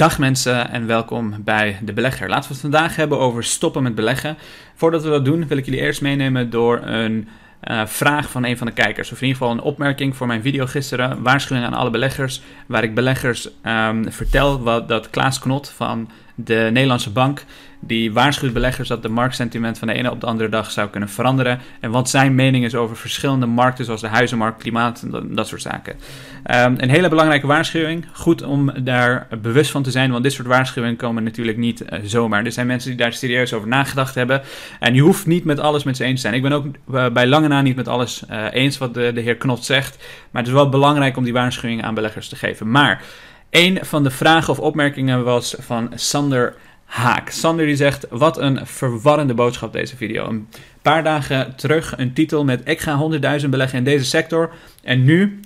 Dag mensen en welkom bij De Belegger. Laten we het vandaag hebben over stoppen met beleggen. Voordat we dat doen wil ik jullie eerst meenemen door een uh, vraag van een van de kijkers. Of in ieder geval een opmerking voor mijn video gisteren. Waarschuwing aan alle beleggers. Waar ik beleggers um, vertel wat, dat Klaas Knot van de Nederlandse Bank die waarschuwt beleggers dat de marktsentiment van de ene op de andere dag zou kunnen veranderen. En wat zijn mening is over verschillende markten, zoals de huizenmarkt, klimaat en dat, soort zaken. Um, een hele belangrijke waarschuwing. Goed om daar bewust van te zijn, want dit soort waarschuwingen komen natuurlijk niet uh, zomaar. Er zijn mensen die daar serieus over nagedacht hebben. En je hoeft niet met alles met ze eens te zijn. Ik ben ook uh, bij lange na niet met alles uh, eens wat de, de heer Knot zegt. Maar het is wel belangrijk om die waarschuwing aan beleggers te geven. Maar een van de vragen of opmerkingen was van Sander Haak. Sander die zegt, wat een verwarrende boodschap deze video. Een paar dagen terug een titel met ik ga 100.000 beleggen in deze sector. En nu,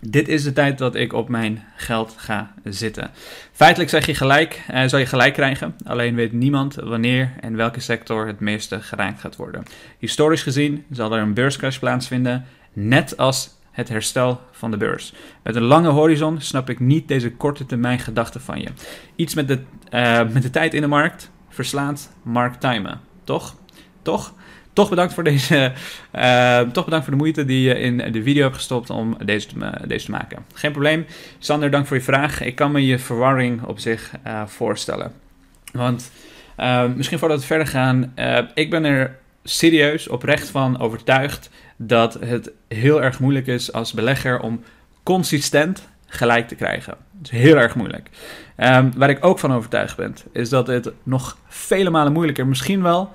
dit is de tijd dat ik op mijn geld ga zitten. Feitelijk zeg je gelijk, eh, zal je gelijk krijgen. Alleen weet niemand wanneer en welke sector het meeste geraakt gaat worden. Historisch gezien zal er een beurscrash plaatsvinden. Net als het herstel van de beurs. Met een lange horizon snap ik niet deze korte termijn gedachten van je. Iets met de, uh, met de tijd in de markt verslaat Mark Timen. Toch? Toch? Toch bedankt voor deze. Uh, toch bedankt voor de moeite die je in de video hebt gestopt om deze te, deze te maken. Geen probleem. Sander, dank voor je vraag. Ik kan me je verwarring op zich uh, voorstellen. Want misschien voordat we verder gaan, ik ben er serieus, oprecht van overtuigd dat het heel erg moeilijk is als belegger om consistent gelijk te krijgen. Dat is heel erg moeilijk. Um, waar ik ook van overtuigd ben, is dat het nog vele malen moeilijker, misschien wel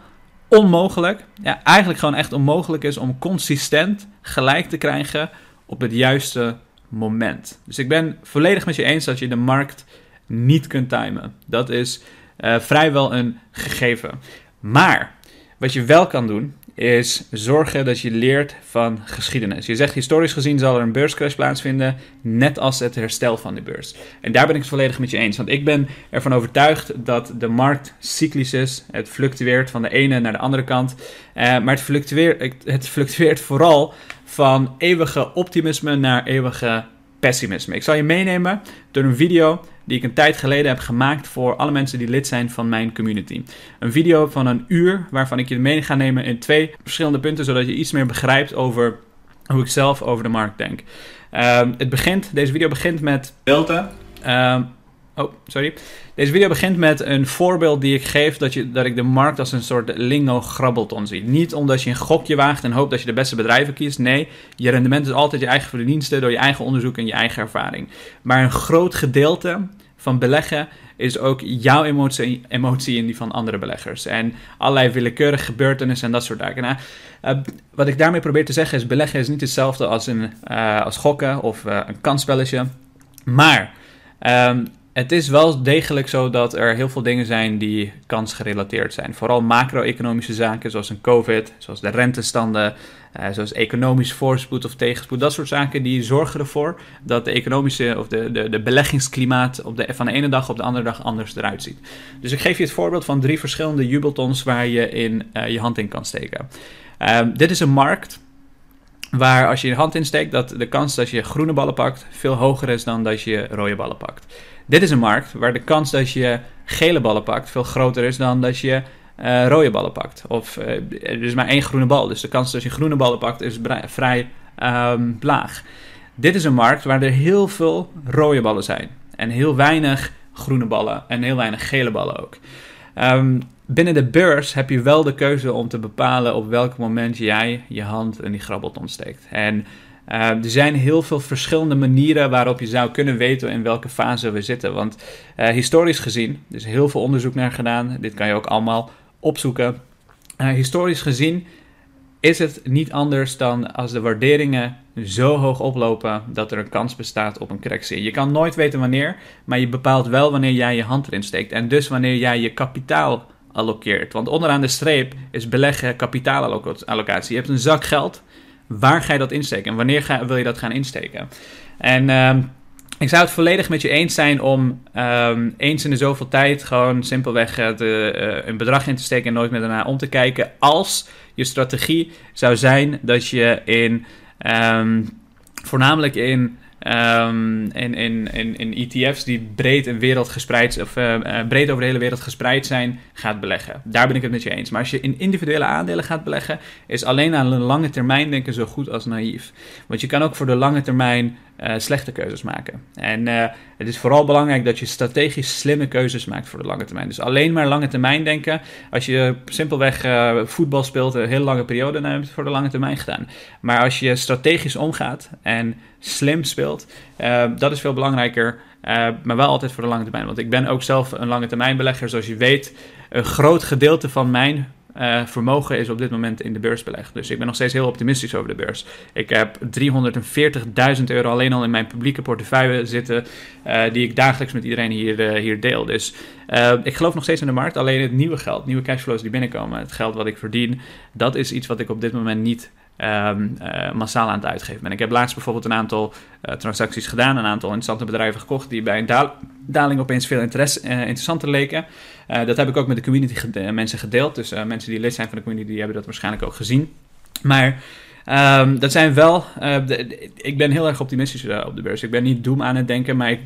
onmogelijk, ja, eigenlijk gewoon echt onmogelijk is om consistent gelijk te krijgen op het juiste moment. Dus ik ben volledig met je eens dat je de markt niet kunt timen. Dat is uh, vrijwel een gegeven. Maar wat je wel kan doen, is zorgen dat je leert van geschiedenis. Je zegt historisch gezien zal er een beurscrash plaatsvinden, net als het herstel van de beurs. En daar ben ik het volledig met je eens, want ik ben ervan overtuigd dat de markt cyclisch is. Het fluctueert van de ene naar de andere kant, uh, maar het fluctueert, het fluctueert vooral van eeuwige optimisme naar eeuwige pessimisme. Ik zal je meenemen door een video die ik een tijd geleden heb gemaakt voor alle mensen die lid zijn van mijn community. Een video van een uur waarvan ik je mee ga nemen in twee verschillende punten, zodat je iets meer begrijpt over hoe ik zelf over de markt denk. Um, het begint, deze video begint met Delta. Um, Oh, sorry. Deze video begint met een voorbeeld die ik geef dat, je, dat ik de markt als een soort lingo-grabbelton zie. Niet omdat je een gokje waagt en hoopt dat je de beste bedrijven kiest. Nee, je rendement is altijd je eigen verdienste door je eigen onderzoek en je eigen ervaring. Maar een groot gedeelte van beleggen is ook jouw emotie, emotie en die van andere beleggers. En allerlei willekeurige gebeurtenissen en dat soort dingen. Nou, uh, wat ik daarmee probeer te zeggen is, beleggen is niet hetzelfde als, een, uh, als gokken of uh, een kansspelletje. Maar um, het is wel degelijk zo dat er heel veel dingen zijn die kansgerelateerd zijn. Vooral macro-economische zaken zoals een COVID, zoals de rentestanden, uh, zoals economisch voorspoed of tegenspoed. Dat soort zaken die zorgen ervoor dat de economische of de, de, de beleggingsklimaat op de, van de ene dag op de andere dag anders eruit ziet. Dus ik geef je het voorbeeld van drie verschillende jubeltons waar je in, uh, je hand in kan steken. Uh, dit is een markt waar als je je hand insteekt, dat de kans dat je groene ballen pakt veel hoger is dan dat je rode ballen pakt. Dit is een markt waar de kans dat je gele ballen pakt veel groter is dan dat je uh, rode ballen pakt. Of uh, er is maar één groene bal, dus de kans dat je groene ballen pakt is vrij um, laag. Dit is een markt waar er heel veel rode ballen zijn en heel weinig groene ballen en heel weinig gele ballen ook. Um, binnen de beurs heb je wel de keuze om te bepalen op welk moment jij je hand in die grabbelt ontsteekt. En uh, er zijn heel veel verschillende manieren waarop je zou kunnen weten in welke fase we zitten. Want uh, historisch gezien, er is heel veel onderzoek naar gedaan. Dit kan je ook allemaal opzoeken. Uh, historisch gezien is het niet anders dan als de waarderingen zo hoog oplopen dat er een kans bestaat op een correctie. Je kan nooit weten wanneer, maar je bepaalt wel wanneer jij je hand erin steekt. En dus wanneer jij je kapitaal allokeert. Want onderaan de streep is beleggen kapitaalallocatie. Je hebt een zak geld waar ga je dat insteken en wanneer ga, wil je dat gaan insteken? En uh, ik zou het volledig met je eens zijn om um, eens in de zoveel tijd gewoon simpelweg de, uh, een bedrag in te steken en nooit meer daarna om te kijken. Als je strategie zou zijn dat je in um, voornamelijk in um, in, in, in, in ETF's die breed, in wereld gespreid, of, uh, breed over de hele wereld gespreid zijn, gaat beleggen. Daar ben ik het met je eens. Maar als je in individuele aandelen gaat beleggen, is alleen aan de lange termijn denken zo goed als naïef. Want je kan ook voor de lange termijn uh, slechte keuzes maken. En uh, het is vooral belangrijk dat je strategisch slimme keuzes maakt voor de lange termijn. Dus alleen maar lange termijn denken. Als je simpelweg uh, voetbal speelt, een hele lange periode, dan heb je het voor de lange termijn gedaan. Maar als je strategisch omgaat en slim speelt, dat is veel belangrijker. maar wel altijd voor de lange termijn. Want ik ben ook zelf een lange termijn belegger. Zoals je weet, een groot gedeelte van mijn uh, vermogen is op dit moment in de beurs belegd. Dus ik ben nog steeds heel optimistisch over de beurs. Ik heb 340.000 euro alleen al in mijn publieke portefeuille zitten, uh, die ik dagelijks met iedereen hier, uh, hier deel. Dus ik geloof nog steeds in de markt. Alleen het nieuwe geld, nieuwe cashflows die binnenkomen, het geld wat ik verdien, dat is iets wat ik op dit moment niet um, uh, massaal aan het uitgeven ben. Ik heb laatst bijvoorbeeld een aantal uh, transacties gedaan, een aantal interessante bedrijven gekocht die bij een daling opeens veel interesse, uh, interessanter leken. dat heb ik ook met de community mensen gedeeld. Dus mensen die lid zijn van de community die hebben dat waarschijnlijk ook gezien. Maar um, dat zijn wel. Ik ben heel erg optimistisch op de beurs. Ik ben niet doem aan het denken, maar ik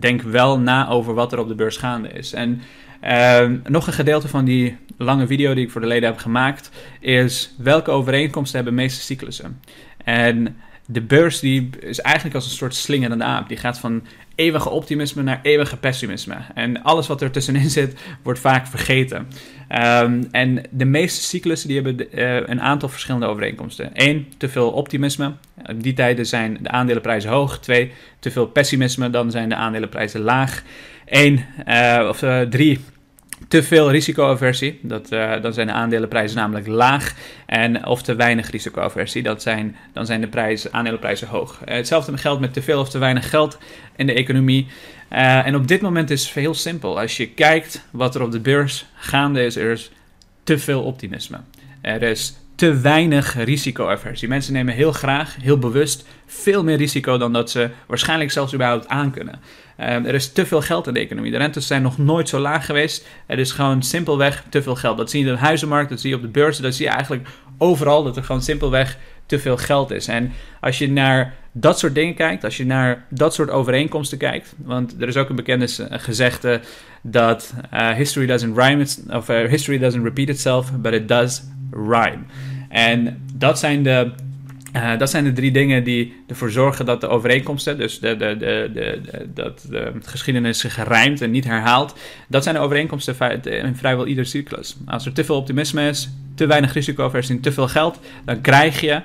denk wel na over wat er op de beurs gaande is. En uh, nog een gedeelte van die lange video die ik voor de leden heb gemaakt is welke overeenkomsten hebben meeste cyclussen. En de beurs die is eigenlijk als een soort slingerende aap. Die gaat van eeuwige optimisme naar eeuwige pessimisme. En alles wat er tussenin zit, wordt vaak vergeten. Um, en de meeste cyclussen die hebben uh, een aantal verschillende overeenkomsten. Eén, te veel optimisme. In die tijden zijn de aandelenprijzen hoog. Twee, te veel pessimisme. Dan zijn de aandelenprijzen laag. Eén, uh, of uh, drie, te veel risicoaversie, dat, uh, dan zijn de aandelenprijzen namelijk laag. En of te weinig risicoaversie, dat zijn, dan zijn de prijzen, aandelenprijzen hoog. Uh, hetzelfde geldt met te veel of te weinig geld in de economie. Uh, en op dit moment is het heel simpel. Als je kijkt wat er op de beurs gaande is, er is te veel optimisme. Er is te weinig risicoaversie. Mensen nemen heel graag, heel bewust, veel meer risico dan dat ze waarschijnlijk zelfs überhaupt aankunnen. Um, er is te veel geld in de economie. De rentes zijn nog nooit zo laag geweest. Er is gewoon simpelweg te veel geld. Dat zie je in de huizenmarkt, dat zie je op de beurzen, dat zie je eigenlijk overal dat er gewoon simpelweg te veel geld is. En als je naar dat soort dingen kijkt, als je naar dat soort overeenkomsten kijkt, want er is ook een bekende gezegde dat uh, history doesn't rhyme, of uh, history doesn't repeat itself, but it does rhyme. En dat zijn de uh, dat zijn de drie dingen die ervoor zorgen dat de overeenkomsten, dus de, de, de, dat de geschiedenis zich rijmt en niet herhaalt, dat zijn de overeenkomsten in vrijwel ieder cyclus. Als er te veel optimisme is, te weinig risicoaversie en te veel geld, dan krijg je,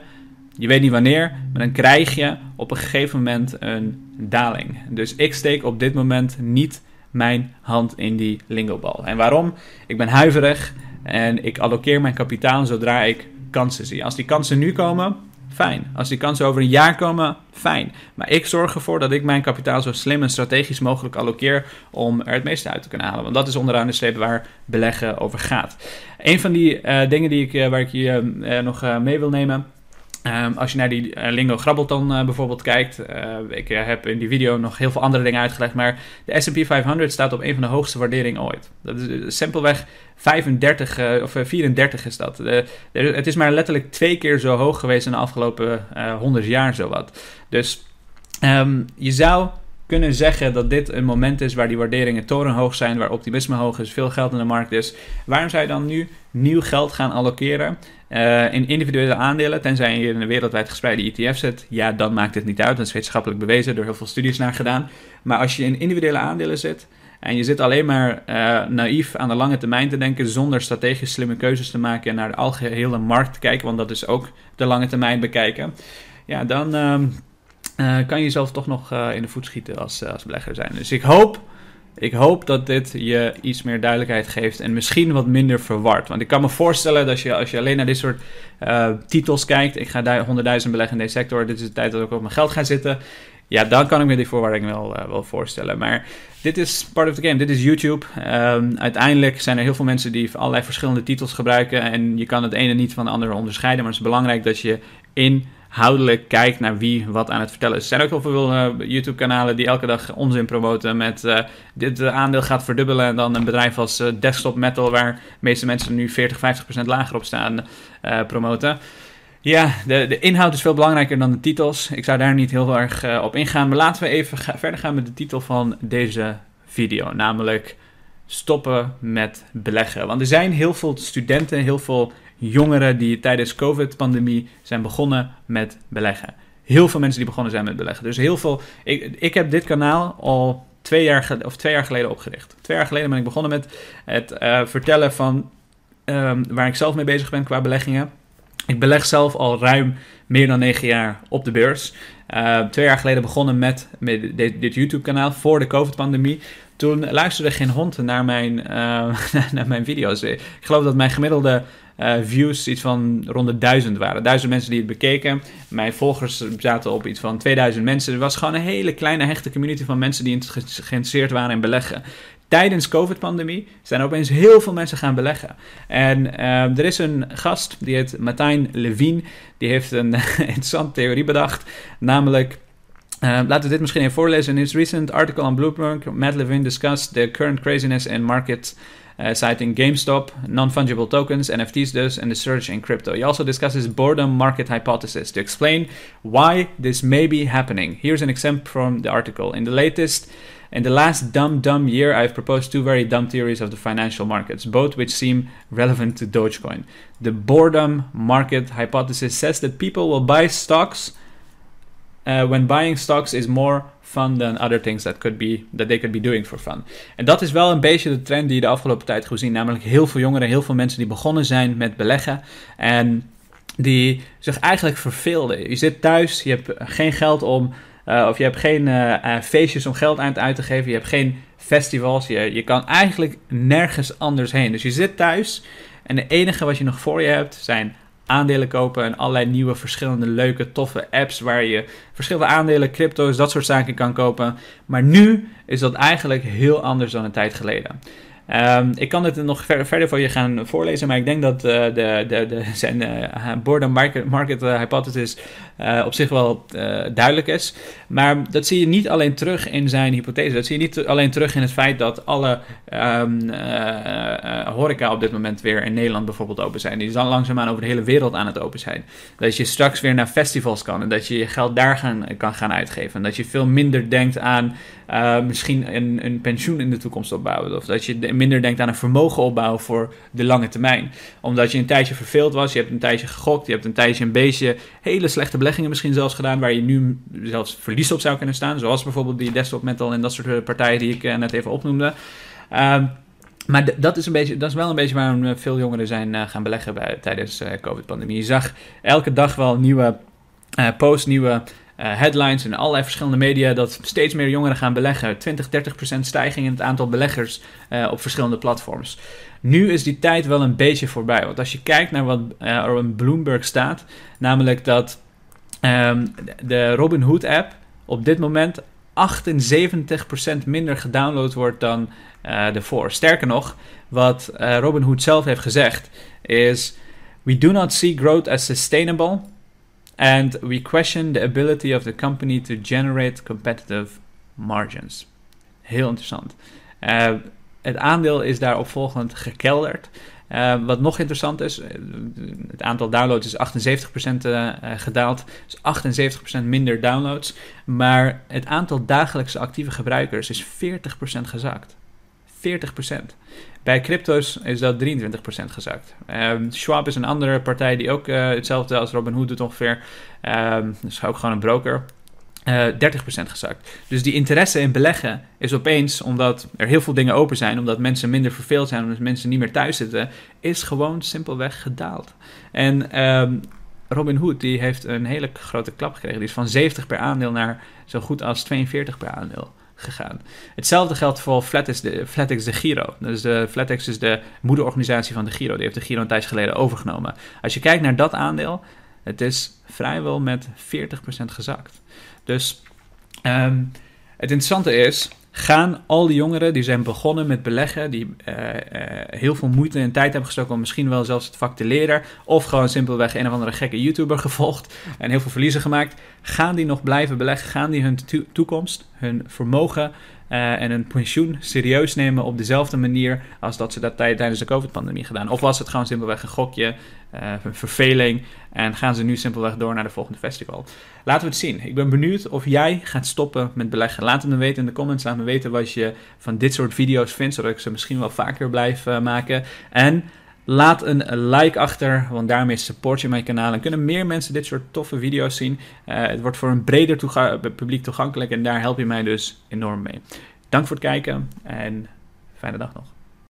je weet niet wanneer, maar dan krijg je op een gegeven moment een daling. Dus ik steek op dit moment niet mijn hand in die lingobal. En waarom? Ik ben huiverig en ik allokeer mijn kapitaal zodra ik kansen zie. Als die kansen nu komen, fijn. Als die kansen over een jaar komen, fijn. Maar ik zorg ervoor dat ik mijn kapitaal zo slim en strategisch mogelijk allokeer om er het meeste uit te kunnen halen. Want dat is onderaan de streep waar beleggen over gaat. Een van die uh, dingen die ik, uh, waar ik je uh, nog mee wil nemen Um, als je naar die uh, Lingo Grabbelton uh, bijvoorbeeld kijkt, uh, ik heb in die video nog heel veel andere dingen uitgelegd, maar de S&P 500 staat op een van de hoogste waarderingen ooit. Dat is simpelweg 35 of 34 is dat. het is maar letterlijk twee keer zo hoog geweest in de afgelopen 100 jaar zowat. Dus um, je zou kunnen zeggen dat dit een moment is waar die waarderingen torenhoog zijn, waar optimisme hoog is, veel geld in de markt is. Waarom zou je dan nu nieuw geld gaan allokeren uh, in individuele aandelen, tenzij je in een wereldwijd gespreide ETF zit? Ja, dan maakt het niet uit. Dat is wetenschappelijk bewezen, door heel veel studies naar gedaan. Maar als je in individuele aandelen zit en je zit alleen maar uh, naïef aan de lange termijn te denken, zonder strategisch slimme keuzes te maken en naar de algehele markt te kijken, want dat is ook de lange termijn bekijken, ja, dan. Uh, uh, kan je jezelf toch nog uh, in de voet schieten als, uh, als belegger zijn. Dus ik hoop, ik hoop dat dit je iets meer duidelijkheid geeft en misschien wat minder verward. Want ik kan me voorstellen dat je, als je alleen naar dit soort titels kijkt, ik ga daar 100.000 beleggen in deze sector, dit is de tijd dat ik op mijn geld ga zitten. Ja, dan kan ik me die voorwaarding wel, wel voorstellen. Maar dit is part of the game. Dit is YouTube. Um, uiteindelijk zijn er heel veel mensen die allerlei verschillende titels gebruiken. En je kan het ene niet van de andere onderscheiden. Maar het is belangrijk dat je in houdelijk kijkt naar wie wat aan het vertellen is. Er zijn ook heel veel uh, YouTube-kanalen die elke dag onzin promoten met uh, dit uh, aandeel gaat verdubbelen en dan een bedrijf als Desktop Metal, waar de meeste mensen nu 40, 50% lager op staan, promoten. Ja, de, de inhoud is veel belangrijker dan de titels. Ik zou daar niet heel erg op ingaan. Maar laten we even verder gaan met de titel van deze video. Namelijk stoppen met beleggen. Want er zijn heel veel studenten, heel veel jongeren die tijdens de COVID-pandemie zijn begonnen met beleggen. Heel veel mensen die begonnen zijn met beleggen. Dus heel veel. Ik, ik heb dit kanaal al twee jaar, of twee jaar geleden opgericht. Twee jaar geleden ben ik begonnen met het uh, vertellen van um, waar ik zelf mee bezig ben qua beleggingen. Ik beleg zelf al ruim meer dan negen jaar op de beurs. Uh, twee jaar geleden begonnen met, met dit, YouTube-kanaal voor de COVID-pandemie. Toen luisterde geen hond naar mijn, uh, naar mijn video's. Ik geloof dat mijn gemiddelde uh, views iets van rond de duizend waren. Duizend mensen die het bekeken. Mijn volgers zaten op iets van 2000 mensen. Er was gewoon een hele kleine hechte community van mensen die geïnteresseerd waren in beleggen tijdens COVID-pandemie zijn opeens heel veel mensen gaan beleggen. En uh, er is een gast, die heet Martijn Levine, die heeft een interessante theorie bedacht, namelijk... Uh, laten we dit misschien even voorlezen. In his recent article on Bloomberg, Matt Levine discussed the current craziness in markets uh, citing GameStop, non-fungible tokens, NFTs dus, and the surge in crypto. He also discusses boredom market hypothesis to explain why this may be happening. Here's an example from the article. In the latest In the last dumb, dumb year, I've proposed two very dumb theories of the financial markets, both which seem relevant to Dogecoin. The boredom market hypothesis says that people will buy stocks uh, when buying stocks is more fun than other things that could be that they could be doing for fun. En dat is wel een beetje de trend die je de afgelopen tijd gezien, namelijk heel veel jongeren, heel veel mensen die begonnen zijn met beleggen en die zich eigenlijk verveelden. Je zit thuis, je hebt geen geld om uh, of je hebt geen uh, feestjes om geld aan uit te geven. Je hebt geen festivals. Je, je kan eigenlijk nergens anders heen. Dus je zit thuis en het enige wat je nog voor je hebt zijn aandelen kopen en allerlei nieuwe verschillende leuke toffe apps waar je verschillende aandelen, crypto's, dat soort zaken kan kopen. Maar nu is dat eigenlijk heel anders dan een tijd geleden. Um, ik kan het nog ver, verder voor je gaan voorlezen, maar ik denk dat uh, de, de, de, zijn uh, boredom market, market uh, hypothesis op zich wel duidelijk is. Maar dat zie je niet alleen terug in zijn hypothese. Dat zie je niet alleen terug in het feit dat alle um, horeca op dit moment weer in Nederland bijvoorbeeld open zijn. Die dan langzaamaan over de hele wereld aan het open zijn. Dat je straks weer naar festivals kan en dat je je geld daar gaan, kan gaan uitgeven. En dat je veel minder denkt aan misschien een, een pensioen in de toekomst opbouwen. Of dat je minder denkt aan een vermogen opbouwen voor de lange termijn. Omdat je een tijdje verveeld was, je hebt een tijdje gegokt, je hebt een tijdje een beetje hele slechte beleggingen misschien zelfs gedaan, waar je nu zelfs verlies op zou kunnen staan. Zoals bijvoorbeeld die desktop metal en dat soort eh, partijen die ik eh, net even opnoemde. Uh, maar dat is, een beetje, dat is wel een beetje waarom eh, veel jongeren zijn gaan beleggen bij, tijdens de COVID-pandemie. Je zag elke dag wel nieuwe posts, nieuwe uh, headlines en allerlei verschillende media dat steeds meer jongeren gaan beleggen. 20, 30 procent stijging in het aantal beleggers uh, op verschillende platforms. Nu is die tijd wel een beetje voorbij. Want als je kijkt naar wat uh, er in Bloomberg staat, namelijk dat um, de Robinhood app op dit moment 78% minder gedownload wordt dan ervoor. Sterker nog, wat Robinhood zelf heeft gezegd is: We do not see growth as sustainable. And we question the ability of the company to generate competitive margins. Heel interessant. Uh, het aandeel is daarop volgend gekelderd. Uh, wat nog interessant is, eh, het aantal downloads is 78% uh, gedaald. Dus 78% minder downloads. Maar het aantal dagelijkse actieve gebruikers is 40% gezakt. 40%. Bij crypto's is dat 23% gezakt. Um, Schwab is een andere partij die ook uh, hetzelfde als Robinhood doet ongeveer. Um, dus ook gewoon een broker. Uh, eh, 30% gezakt. Dus die interesse in beleggen is opeens, omdat er heel veel dingen open zijn, omdat mensen minder verveeld zijn, omdat mensen niet meer thuis zitten, is gewoon simpelweg gedaald. En um, Robinhood die heeft een hele grote klap gekregen. Die is van 70 per aandeel naar zo goed als 42 per aandeel gegaan. Hetzelfde geldt voor Flatex de, Flatex de Giro. Dus de Flatex is de moederorganisatie van de Giro. Die heeft de Giro een tijdje geleden overgenomen. Als je kijkt naar dat aandeel, het is vrijwel met 40% gezakt. Dus um, het interessante is, gaan al die jongeren die zijn begonnen met beleggen, die uh, uh, heel veel moeite en tijd hebben gestoken om misschien wel zelfs het vak te leren, of gewoon simpelweg een of andere gekke YouTuber gevolgd en heel veel verliezen gemaakt, gaan die nog blijven beleggen? Gaan die hun to toekomst, hun vermogen uh, en hun pensioen serieus nemen op dezelfde manier als dat ze dat tijdens de COVID-pandemie gedaan? Of was het gewoon simpelweg een gokje verveling en gaan ze nu simpelweg door naar de volgende festival. Laten we het zien. Ik ben benieuwd of jij gaat stoppen met beleggen. Laat het me weten in de comments. Laat me weten wat je van dit soort video's vindt, zodat ik ze misschien wel vaker blijf maken. En Laat een like achter, want daarmee support je mijn kanaal en kunnen meer mensen dit soort toffe video's zien. Uh, het wordt voor een breder publiek toegankelijk en daar help je mij dus enorm mee. Dank voor het kijken en fijne dag nog.